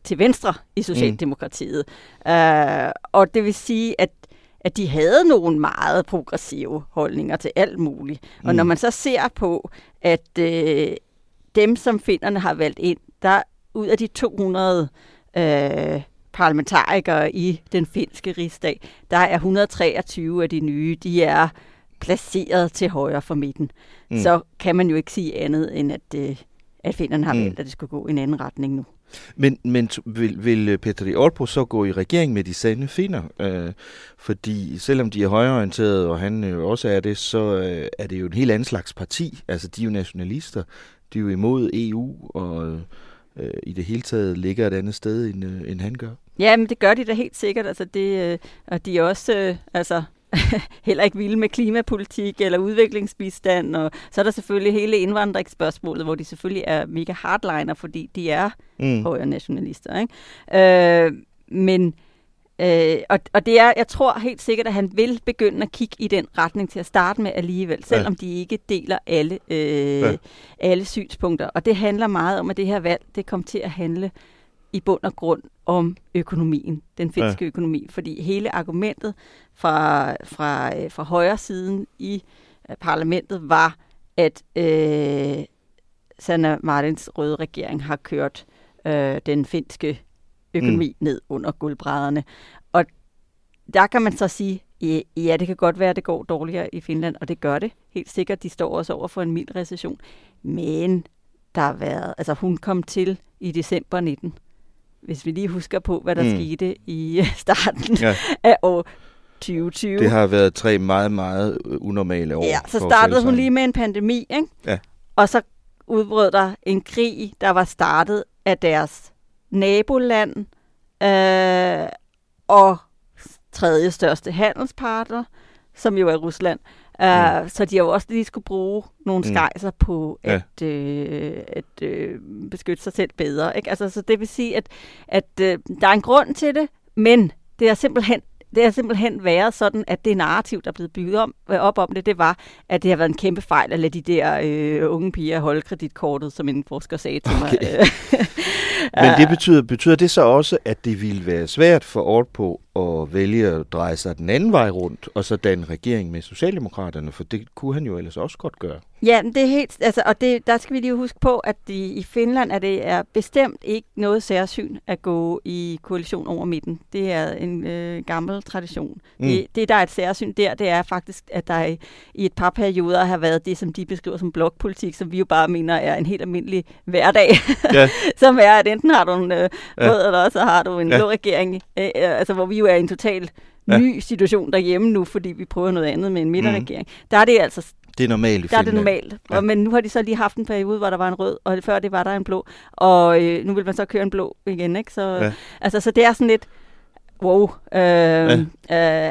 til venstre i Socialdemokratiet. Mm. Øh, og det vil sige, at at de havde nogle meget progressive holdninger til alt muligt. Og mm. når man så ser på, at øh, dem, som finderne har valgt ind, der ud af de 200 øh, parlamentarikere i den finske rigsdag, der er 123 af de nye, de er placeret til højre for midten. Mm. Så kan man jo ikke sige andet, end at, øh, at finderne har mm. valgt, at det skulle gå i en anden retning nu.
Men, men vil, vil øh, Petri Orpo så gå i regering med de sande finder? Øh, fordi selvom de er højreorienterede, og han øh, også er det, så øh, er det jo en helt anden slags parti. Altså, de er jo nationalister. De er jo imod EU, og øh, i det hele taget ligger et andet sted, end, øh, end han gør.
Ja, men det gør de da helt sikkert. Altså, det, øh, og de er også... Øh, altså heller ikke vilde med klimapolitik eller udviklingsbistand. Og så er der selvfølgelig hele indvandringsspørgsmålet, hvor de selvfølgelig er mega hardliner, fordi de er mm. højre nationalister. Ikke? Øh, men Øh, og, og det er, jeg tror helt sikkert, at han vil begynde at kigge i den retning til at starte med alligevel, selvom ja. de ikke deler alle, øh, ja. alle synspunkter. Og det handler meget om, at det her valg, det kom til at handle i bund og grund om økonomien, den finske ja. økonomi, fordi hele argumentet fra, fra, øh, fra højre siden i uh, parlamentet var, at øh, Sanna Martins røde regering har kørt øh, den finske økonomi mm. ned under guldbrædderne. Og der kan man så sige, ja, det kan godt være, at det går dårligere i Finland, og det gør det helt sikkert. De står også over for en mild recession. Men der har været, altså hun kom til i december 19 hvis vi lige husker på, hvad der mm. skete i starten ja. af år 2020.
Det har været tre meget, meget øh, unormale år.
Ja, så startede hun lige med en pandemi, ikke?
Ja.
Og så udbrød der en krig, der var startet af deres naboland øh, og tredje største handelspartner, som jo er Rusland. Uh, mm. Så de har jo også lige skulle bruge nogle mm. skejser på at, ja. øh, at øh, beskytte sig selv bedre. Ikke? Altså, så det vil sige, at, at øh, der er en grund til det, men det er simpelthen det har simpelthen været sådan, at det narrativ, der er blevet bygget om, op om det, det var, at det har været en kæmpe fejl at lade de der øh, unge piger holde kreditkortet, som en forsker sagde til okay. mig.
Men det betyder, betyder det så også, at det ville være svært for Ortpo at vælge at dreje sig den anden vej rundt, og så danne regering med Socialdemokraterne, for det kunne han jo ellers også godt gøre.
Ja, det er helt, altså, og det, der skal vi lige huske på, at de, i Finland er det er bestemt ikke noget særsyn at gå i koalition over midten. Det er en øh, gammel tradition. Mm. Det, det, der er et særsyn der, det er faktisk, at der i, i et par perioder har været det, som de beskriver som blokpolitik, som vi jo bare mener er en helt almindelig hverdag, ja. som er, at enten har du en øh, rød, ja. eller så har du en ja. blå regering, øh, altså hvor vi jo er i en total ja. ny situation derhjemme nu, fordi vi prøver noget andet med en midterregering. Mm. Der er det altså
det er normalt
Der er det normalt. Ja. Og, men nu har de så lige haft en periode, hvor der var en rød, og før det var der en blå. Og øh, nu vil man så køre en blå igen, ikke? Så, ja. altså, så det er sådan lidt, wow, øh, ja.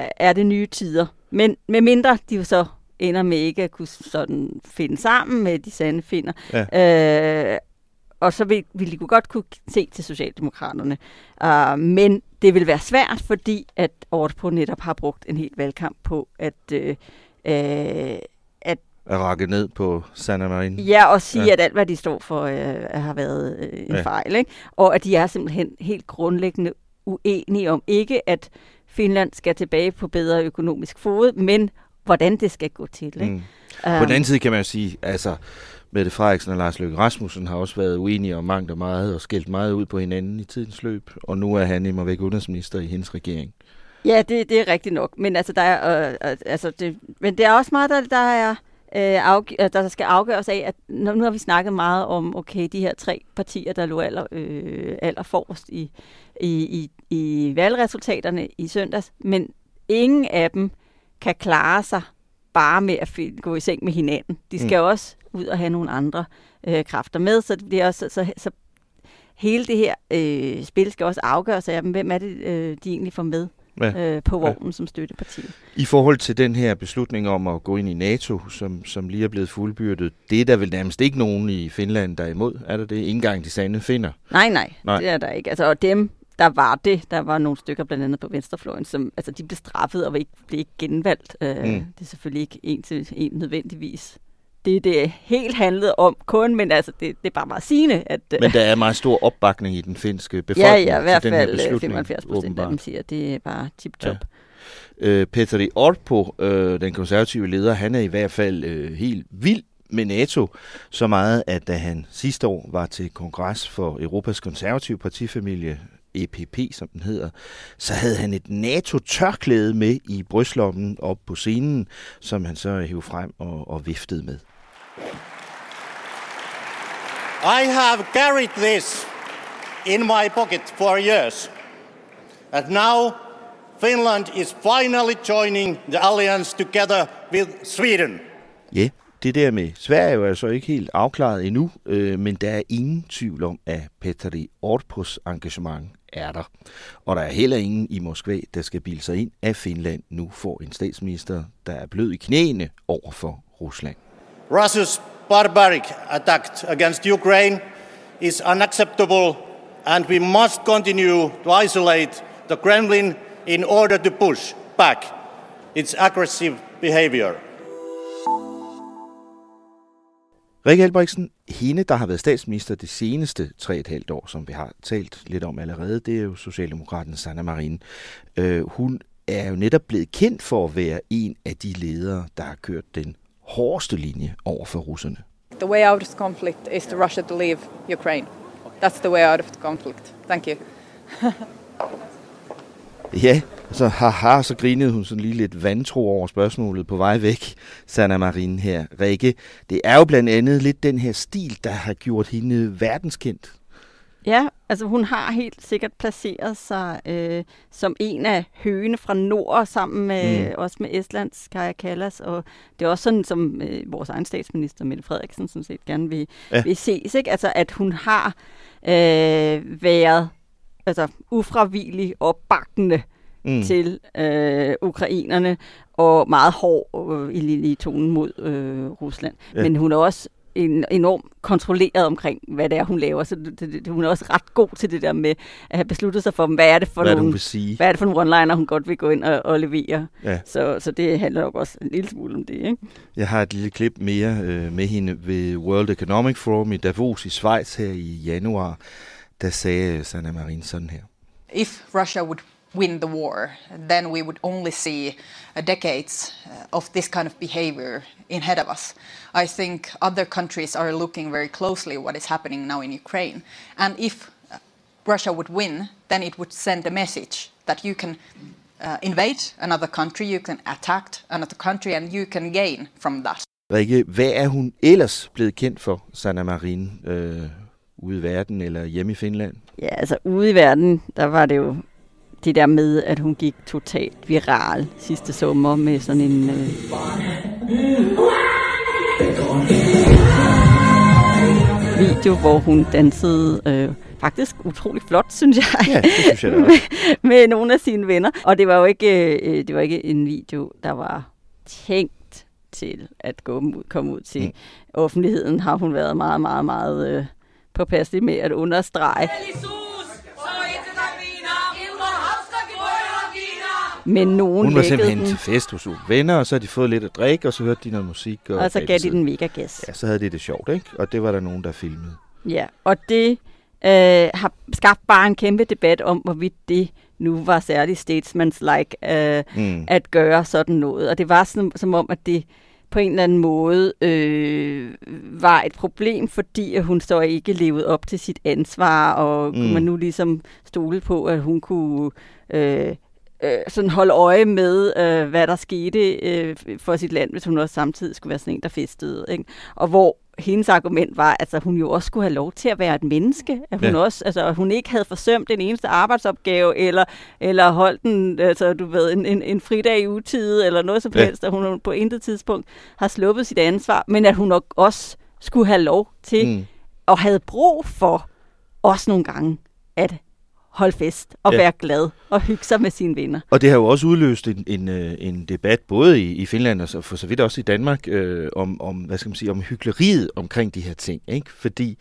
øh, er det nye tider. Men med mindre de så ender med ikke at kunne sådan finde sammen med de sande finder. Ja. Øh, og så vil, vil de godt kunne se til Socialdemokraterne. Uh, men det vil være svært, fordi at Ortpo netop har brugt en helt valgkamp på at, uh, øh, at
at rakke ned på Sanna Marin.
Ja, og sige, ja. at alt, hvad de står for, øh, har været øh, en ja. fejl. Ikke? Og at de er simpelthen helt grundlæggende uenige om ikke, at Finland skal tilbage på bedre økonomisk fod, men hvordan det skal gå til. Ikke? Mm.
På den anden side kan man jo sige, altså Mette Frederiksen og Lars Løkke Rasmussen har også været uenige om mangt og meget og skældt meget ud på hinanden i tidens løb, og nu er han imod væk udenrigsminister i hendes regering.
Ja, det, det er rigtigt nok, men altså, der er, øh, altså det, men det er også meget, der, der er øh, afg- der skal afgøres af, at nu har vi snakket meget om, okay, de her tre partier, der lå aller, øh, aller forrest i, i, i, i valgresultaterne i søndags, men ingen af dem kan klare sig bare med at gå i seng med hinanden. De skal mm. også ud og have nogle andre øh, kræfter med, så det er også, så, så hele det her øh, spil skal også afgøres af dem. Hvem er det, øh, de egentlig får med ja. øh, på vognen ja. som støtteparti?
I forhold til den her beslutning om at gå ind i NATO, som, som lige er blevet fuldbyrdet, det er der vel nærmest ikke nogen i Finland, der er imod. Er der det? Ingen engang de sande finder?
Nej, nej, nej, det er der ikke. Altså, og dem, der var det. Der var nogle stykker, blandt andet på venstrefløjen, som altså, de blev straffet og ikke, blev ikke genvalgt. Øh, mm. Det er selvfølgelig ikke en til en nødvendigvis det, det helt handlede om kun, men altså, det, det er bare meget sigende. At,
øh, men der er meget stor opbakning i den finske befolkning
Ja, ja, i hvert
fald
75 øh, procent af dem siger, at det er bare tip-top.
Ja. Øh, Petteri Orpo, øh, den konservative leder, han er i hvert fald øh, helt vild med NATO, så meget, at da han sidste år var til kongres for Europas konservative partifamilie, EPP, som den hedder, så havde han et NATO-tørklæde med i brystlommen op på scenen, som han så hævde frem og, og viftede med.
I have carried this in my pocket for years. And now Finland is finally joining the alliance together with Sweden.
Ja, det der med Sverige er altså ikke helt afklaret endnu, øh, men der er ingen tvivl om, at Petteri Orpos engagement er der. Og der er heller ingen i Moskva, der skal bilde sig ind, at Finland nu får en statsminister, der er blød i knæene over for Rusland.
Russia's barbaric attack against Ukraine is unacceptable and we must continue to isolate the Kremlin in order to push back its aggressive behavior.
Rikke Albrechtsen, hende, der har været statsminister de seneste tre et halvt år, som vi har talt lidt om allerede, det er jo Socialdemokraten Sanna Marin. Øh, hun er jo netop blevet kendt for at være en af de ledere, der har kørt den hårdeste linje over for russerne.
The way out of the conflict is to Russia to leave Ukraine. That's the way out of the conflict. Thank you.
ja, så haha, så grinede hun sådan lige lidt vantro over spørgsmålet på vej væk, Sanna Marin her. Rikke, det er jo blandt andet lidt den her stil, der har gjort hende verdenskendt.
Ja, altså hun har helt sikkert placeret sig øh, som en af høgene fra nord, sammen med mm. også med Estlands Kaja Kallas, og det er også sådan, som øh, vores egen statsminister, Mette Frederiksen, som set gerne vil, ja. vil ses, ikke? Altså, at hun har øh, været altså, ufravillig opbakkende mm. til øh, ukrainerne, og meget hård øh, i, i tonen mod øh, Rusland. Ja. Men hun er også en, enormt kontrolleret omkring, hvad det er, hun laver. Så det, det, hun er også ret god til det der med at have besluttet sig for, hvad er det for hvad nogle, hvad er det for nogle one-liner, hun godt vil gå ind og, og levere. Ja. Så, så det handler nok også en lille smule om det. Ikke?
Jeg har et lille klip mere øh, med hende ved World Economic Forum i Davos i Schweiz her i januar. Der sagde Sanna Marin sådan her.
If Russia would win the war, then we would only see uh, decades uh, of this kind of behavior ahead of us. I think other countries are looking very closely what is happening now in Ukraine. And if uh, Russia would win, then it would send a message that you can uh, invade another country, you can attack another country, and you can gain from that.
Rikke, hvad er hun ellers blevet kendt for, Sanna Marin, øh, ude i verden eller hjemme i Finland?
Ja, altså ude i verden, der var det jo det der med, at hun gik totalt viral sidste sommer med sådan en... Øh, video, hvor hun dansede øh, faktisk utrolig flot, synes jeg.
Ja, det synes jeg
med, med nogle af sine venner. Og det var jo ikke, øh, det var ikke en video, der var tænkt til at gå ud, komme ud til mm. offentligheden. Har hun været meget, meget, meget øh, påpasselig med at understrege. men nogen
Hun var simpelthen
den,
til fest hos venner, og så havde de fået lidt at drikke, og så hørte de noget musik. Og,
og så gav de den mega gas.
Ja, så havde de det sjovt, ikke? Og det var der nogen, der filmede.
Ja, og det øh, har skabt bare en kæmpe debat om, hvorvidt det nu var særligt statesmans-like øh,
Mm.
at gøre sådan noget. Og det var sådan, som om, at det på en eller anden måde øh, var et problem, fordi at hun så ikke levede op til sit ansvar, og mm. kunne man nu ligesom stole på, at hun kunne øh, øh, sådan holde øje med, øh, hvad der skete øh, for sit land, hvis hun også samtidig skulle være sådan en, der festede. Ikke? Og hvor hendes argument var, at altså, hun jo også skulle have lov til at være et menneske. At hun,
Ja.
også, altså, at hun ikke havde forsømt den eneste arbejdsopgave, eller, eller holdt den, altså, du ved, en, en, en fridag i utide, eller noget som
Ja.
helst, at hun på intet tidspunkt har sluppet sit ansvar, men at hun nok også skulle have lov til,
mm.
og havde brug for, også nogle gange, at holde fest, og
Ja.
være glad, og hygge sig med sine venner.
Og det har jo også udløst en, en, øh, en debat, både i, i Finland og så for så vidt også i Danmark, øh, om, om, hvad skal man sige, om hyggeleriet omkring de her ting. Ikke? Fordi,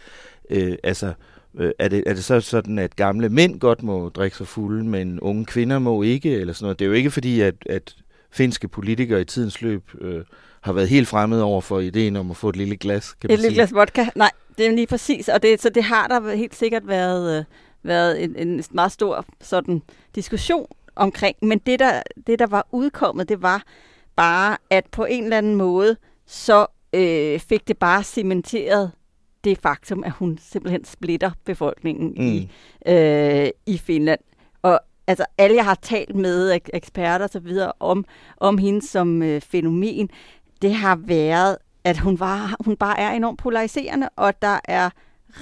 øh, altså, øh, er, det, er det så sådan, at gamle mænd godt må drikke sig fulde, men unge kvinder må ikke, eller sådan noget? Det er jo ikke fordi, at, at finske politikere i tidens løb øh, har været helt fremmede over for ideen om at få et lille glas, kan
Et lille
sige.
glas vodka? Nej, det er lige præcis. Og det, så det har der helt sikkert været, øh, været en, en meget stor sådan diskussion omkring. Men det der, det, der var udkommet, det var bare, at på en eller anden måde, så øh, fik det bare cementeret det faktum, at hun simpelthen splitter befolkningen mm. i, øh, i Finland. Og altså alle, jeg har talt med ek- eksperter og så videre om, om hende som øh, fænomen, det har været, at hun, var, hun bare er enormt polariserende, og der er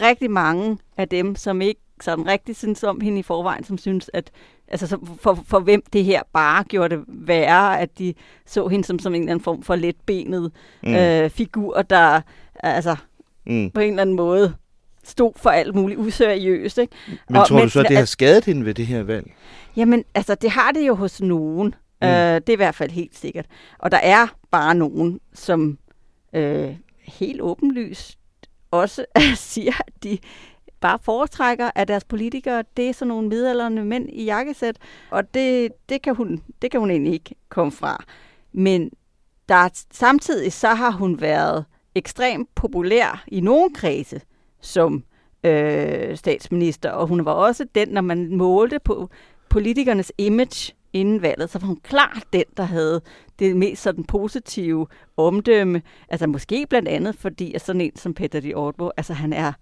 rigtig mange af dem, som ikke sådan rigtig synes om hende i forvejen, som synes, at altså så for, for hvem det her bare gjorde det værre, at de så hende som, som en eller anden form for letbenet
Mm.
øh, figur, der altså
Mm.
på en eller anden måde stod for alt muligt useriøst. Ikke?
Men tror du så, at det har skadet hende ved det her valg?
Jamen, altså, det har det jo hos nogen.
Mm.
Øh, det er i hvert fald helt sikkert. Og der er bare nogen, som øh, helt åbenlyst også siger, at de bare foretrækker, at deres politikere, det er sådan nogle midalderne mænd i jakkesæt, og det, det, kan hun, det kan hun egentlig ikke komme fra. Men der samtidig så har hun været ekstremt populær i nogle kredse som øh, statsminister, og hun var også den, når man målte på politikernes image inden valget, så var hun klart den, der havde det mest sådan positive omdømme. Altså måske blandt andet, fordi at sådan en som Peter de Ortbo, altså han er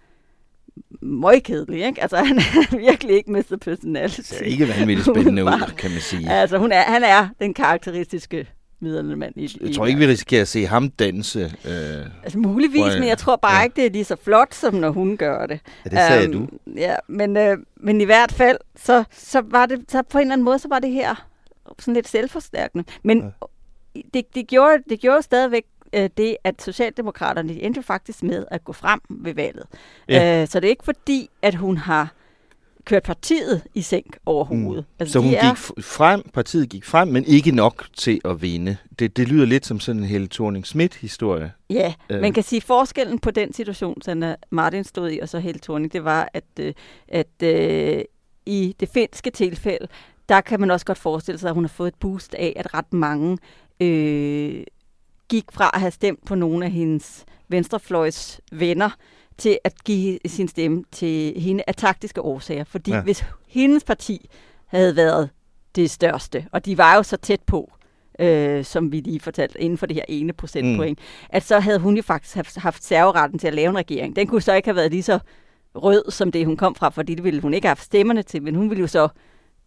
møgkedelig, ikke? Altså han er virkelig ikke Mr. Personality.
Det er ikke vanvittigt spændende ud, kan man sige.
Altså hun er, han er den karakteristiske middelmand i,
Jeg tror ikke, vi risikerer at se ham danse. Øh,
Altså muligvis,
hvor-
men jeg tror bare
ja.
ikke, det er lige så flot, som når hun gør det.
Ja, det sagde
Øhm, Ja, men, øh, men i hvert fald, så, så var det så på en eller anden måde, så var det her sådan lidt selvforstærkende. Men ja. det, det, gjorde, det gjorde stadigvæk øh, det, at Socialdemokraterne de endte faktisk med at gå frem ved valget.
Ja.
Øh, så det er ikke fordi, at hun har kørt partiet i sænk over hovedet.
Mm. Så hun
de
gik frem, partiet gik frem, men ikke nok til at vinde. Det, det lyder lidt som sådan en Helle thorning schmidt historie
Ja,
Øh.
man kan sige, forskellen på den situation, som Martin stod i, og så Helle Thorning, det var, at, øh, at øh, i det finske tilfælde, der kan man også godt forestille sig, at hun har fået et boost af, at ret mange øh, gik fra at have stemt på nogle af hendes venstrefløjs venner, til at give sin stemme til hende af taktiske årsager. Fordi
Ja.
hvis hendes parti havde været det største, og de var jo så tæt på, øh, som vi lige fortalte, inden for det her ene procentpoint, mm. at så havde hun jo faktisk haft, haft serveretten til at lave en regering. Den kunne så ikke have været lige så rød, som det hun kom fra, fordi det ville hun ikke have haft stemmerne til, men hun ville jo så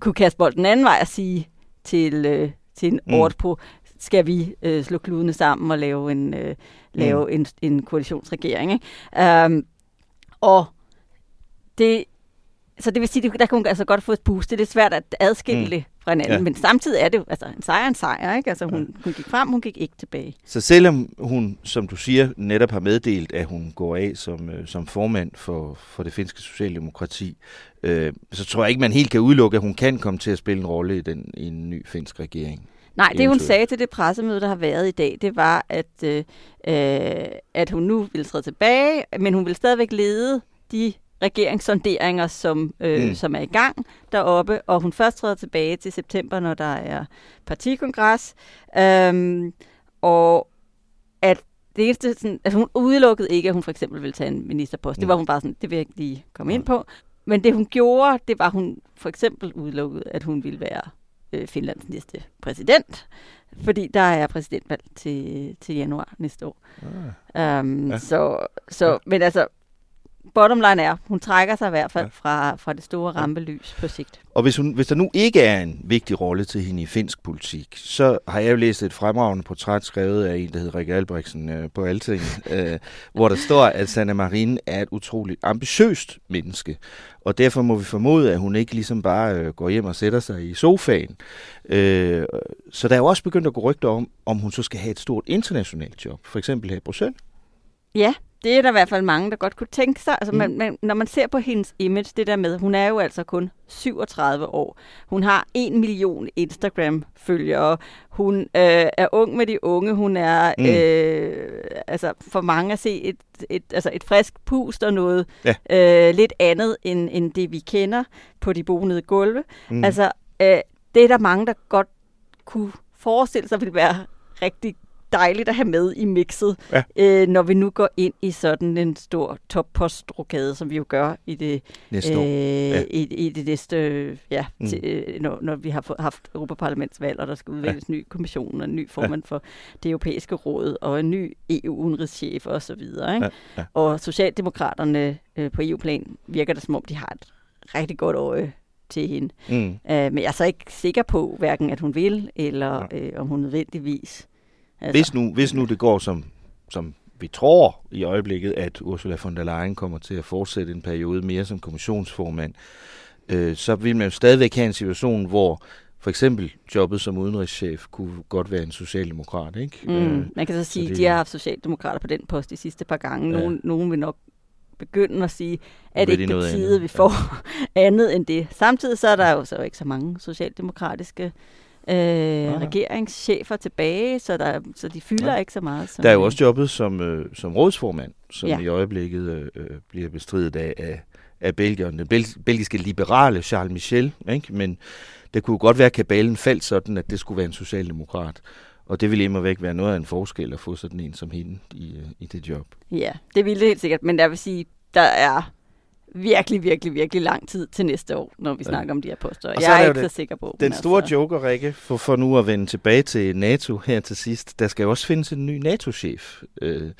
kunne kaste bolden den anden vej og sige til, øh, til en
Mm.
mm. på, skal vi øh, slå kludene sammen og lave en, øh, lave
Mm.
en, en koalitionsregering. Ikke? Um, og det, så det vil sige, at der kunne hun altså godt få et boost. Det er lidt svært at adskille
Mm.
det fra hinanden,
Ja.
men samtidig er det altså, en sejr en sejr. Ikke? Altså, hun, hun gik frem, hun gik ikke tilbage.
Så selvom hun, som du siger, netop har meddelt, at hun går af som, øh, som formand for, for det finske socialdemokrati, øh, så tror jeg ikke, man helt kan udelukke, at hun kan komme til at spille en rolle i, den, i en ny finsk regering.
Nej, det hun sagde til det pressemøde, der har været i dag, det var, at, øh, øh, at hun nu ville træde tilbage, men hun vil stadigvæk lede de regeringssonderinger, som, øh, mm. som er i gang deroppe, og hun først træder tilbage til september, når der er partikongres. Øhm, og at det eneste, sådan, altså hun udelukkede ikke, at hun for eksempel ville tage en ministerpost. Mm. Det var hun bare sådan, det vil jeg ikke lige komme ind på. Men det hun gjorde, det var, hun for eksempel udelukkede, at hun ville være øh, Finlands næste præsident. Fordi der er præsidentvalg til, til januar næste år. Ah. Um, ja. Så, så ja. men altså, bottom line er, hun trækker sig i hvert fald fra, fra det store rampelys på sigt.
Og hvis, hun, hvis der nu ikke er en vigtig rolle til hende i finsk politik, så har jeg jo læst et fremragende portræt skrevet af en, der hedder Rikke Albrechtsen øh, på Alting, øh, hvor der står, at Sanna Marin er et utroligt ambitiøst menneske. Og derfor må vi formode, at hun ikke ligesom bare øh, går hjem og sætter sig i sofaen. Øh, så der er jo også begyndt at gå rygter om, om hun så skal have et stort internationalt job, for eksempel her i Bruxelles.
Ja, det er der i hvert fald mange, der godt kunne tænke sig. Altså, mm. man, man, når man ser på hendes image, det der med, hun er jo altså kun 37 år. Hun har en million Instagram-følgere. Hun øh, er ung med de unge. Hun er mm. øh, altså for mange at se et, et, altså et frisk pust og noget ja. øh, lidt andet, end, end det vi kender på de bonede gulve. Mm. Altså, øh, det er der mange, der godt kunne forestille sig ville være rigtig dejligt at have med i mixet, ja. øh, når vi nu går ind i sådan en stor toppostbrokade, som vi jo gør i det
næste, øh, ja.
i, i det næste ja, mm. til, øh, når, når vi har haft Europaparlamentsvalg, og der skal udvælges ja. ny kommission og en ny formand ja. for det europæiske råd, og en ny EU-udenrigschef og så videre. Ikke? Ja. Ja. Og Socialdemokraterne øh, på EU-plan virker det som om, de har et rigtig godt øje til hende. Mm. Øh, men jeg er så ikke sikker på, hverken at hun vil, eller ja. øh, om hun nødvendigvis
Altså. Hvis, nu, hvis nu det går som, som vi tror i øjeblikket, at Ursula von der Leyen kommer til at fortsætte en periode mere som kommissionsformand, øh, så vil man jo stadigvæk have en situation, hvor for eksempel jobbet som udenrigschef kunne godt være en socialdemokrat, ikke?
Mm, øh, man kan så sige, at de har haft socialdemokrater på den post de sidste par gange. Nogen, ja. nogen vil nok begynde at sige, at det ikke tide, at vi får ja. andet end det. Samtidig så er der jo så ikke så mange socialdemokratiske øh, regeringschefer tilbage, så, der, så de fylder ja. ikke så meget.
Som der er jo også jobbet som, øh, som rådsformand, som ja. i øjeblikket øh, øh bliver bestridet af, af, af Belgien. Den bel- belgiske liberale Charles Michel, ikke? men det kunne godt være, at kabalen faldt sådan, at det skulle være en socialdemokrat. Og det ville immer væk være noget af en forskel at få sådan en som hende i, øh, i det job.
Ja, det ville det helt sikkert, men jeg vil sige, der er virkelig, virkelig, virkelig lang tid til næste år, når vi ja. snakker om de her poster. Og jeg er, er ikke det, så sikker på.
Den store altså... joker, Rikke, for, for nu at vende tilbage til NATO her til sidst, der skal jo også findes en ny NATO-chef. Øh,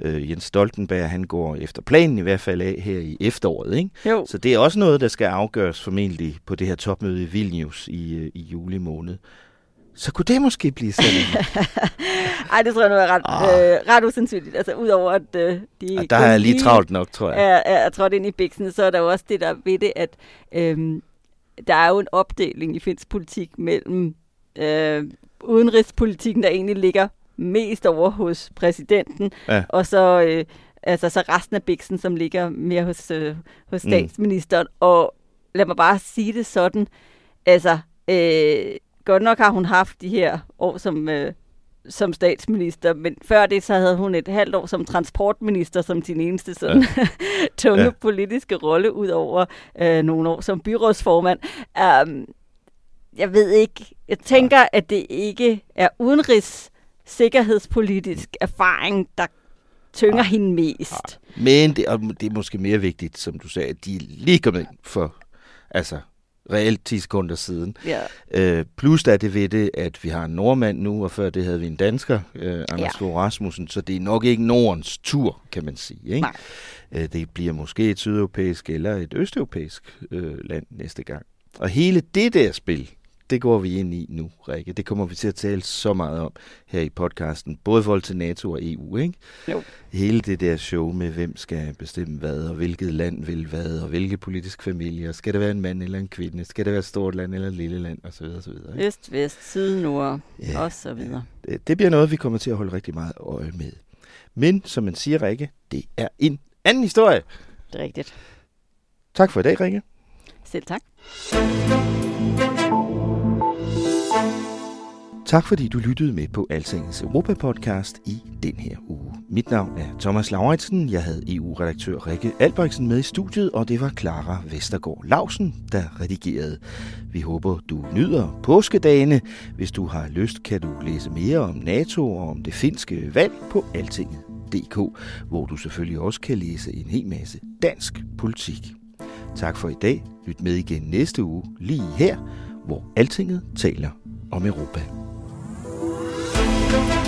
øh, Jens Stoltenberg, han går efter planen i hvert fald af her i efteråret. Ikke?
Jo.
Så det er også noget, der skal afgøres formentlig på det her topmøde i Vilnius i, øh, i juli måned så kunne det måske blive sådan
Ej, det tror jeg nu er ret, oh. øh, ret usandsynligt. Altså, udover at øh, de...
Og der har jeg lige travlt nok, tror jeg.
Er, er, er trådt ind i biksen, så er der jo også det der ved det, at øh, der er jo en opdeling i finsk politik mellem øh, udenrigspolitikken, der egentlig ligger mest over hos præsidenten, ja. og så, øh, altså, så resten af biksen, som ligger mere hos, øh, hos mm. statsministeren. Mm. Og lad mig bare sige det sådan, altså... Øh, godt nok har hun haft de her år som, øh, som statsminister, men før det så havde hun et halvt år som transportminister som sin eneste sådan ja. tunge ja. politiske rolle, ud over øh, nogle år som byrådsformand. Um, jeg ved ikke, jeg tænker, ja. at det ikke er udenrigs sikkerhedspolitisk erfaring, der tynger ja. hende mest.
Ja. Men det, og det er måske mere vigtigt, som du sagde, at de er lige kommet ind for altså reelt 10 sekunder siden.
Ja.
Øh, plus der er det ved det, at vi har en nordmand nu, og før det havde vi en dansker, øh, Anders ja. Rasmussen, så det er nok ikke Nordens tur, kan man sige. Ikke?
Nej.
Øh, det bliver måske et sydeuropæisk eller et østeuropæisk øh, land næste gang. Og hele det der spil, det går vi ind i nu, Rikke. Det kommer vi til at tale så meget om her i podcasten, både i forhold til NATO og EU, ikke?
Jo.
Hele det der show med, hvem skal bestemme hvad, og hvilket land vil hvad, og hvilke politiske familier. Skal det være en mand eller en kvinde? Skal det være et stort land eller et lille land? Og så videre, så videre.
Ikke? Øst, vest, syd, nord, ja, og så videre.
Det, det bliver noget, vi kommer til at holde rigtig meget øje med. Men, som man siger, Rikke, det er en anden historie.
Det er rigtigt.
Tak for i dag, Rikke.
Selv tak.
Tak fordi du lyttede med på Altingets Europa-podcast i den her uge. Mit navn er Thomas Lauritsen. Jeg havde EU-redaktør Rikke Albrechtsen med i studiet, og det var Clara Vestergaard Lausen, der redigerede. Vi håber, du nyder påskedagene. Hvis du har lyst, kan du læse mere om NATO og om det finske valg på altinget.dk, hvor du selvfølgelig også kan læse en hel masse dansk politik. Tak for i dag. Lyt med igen næste uge, lige her, hvor Altinget taler om Europa. Thank you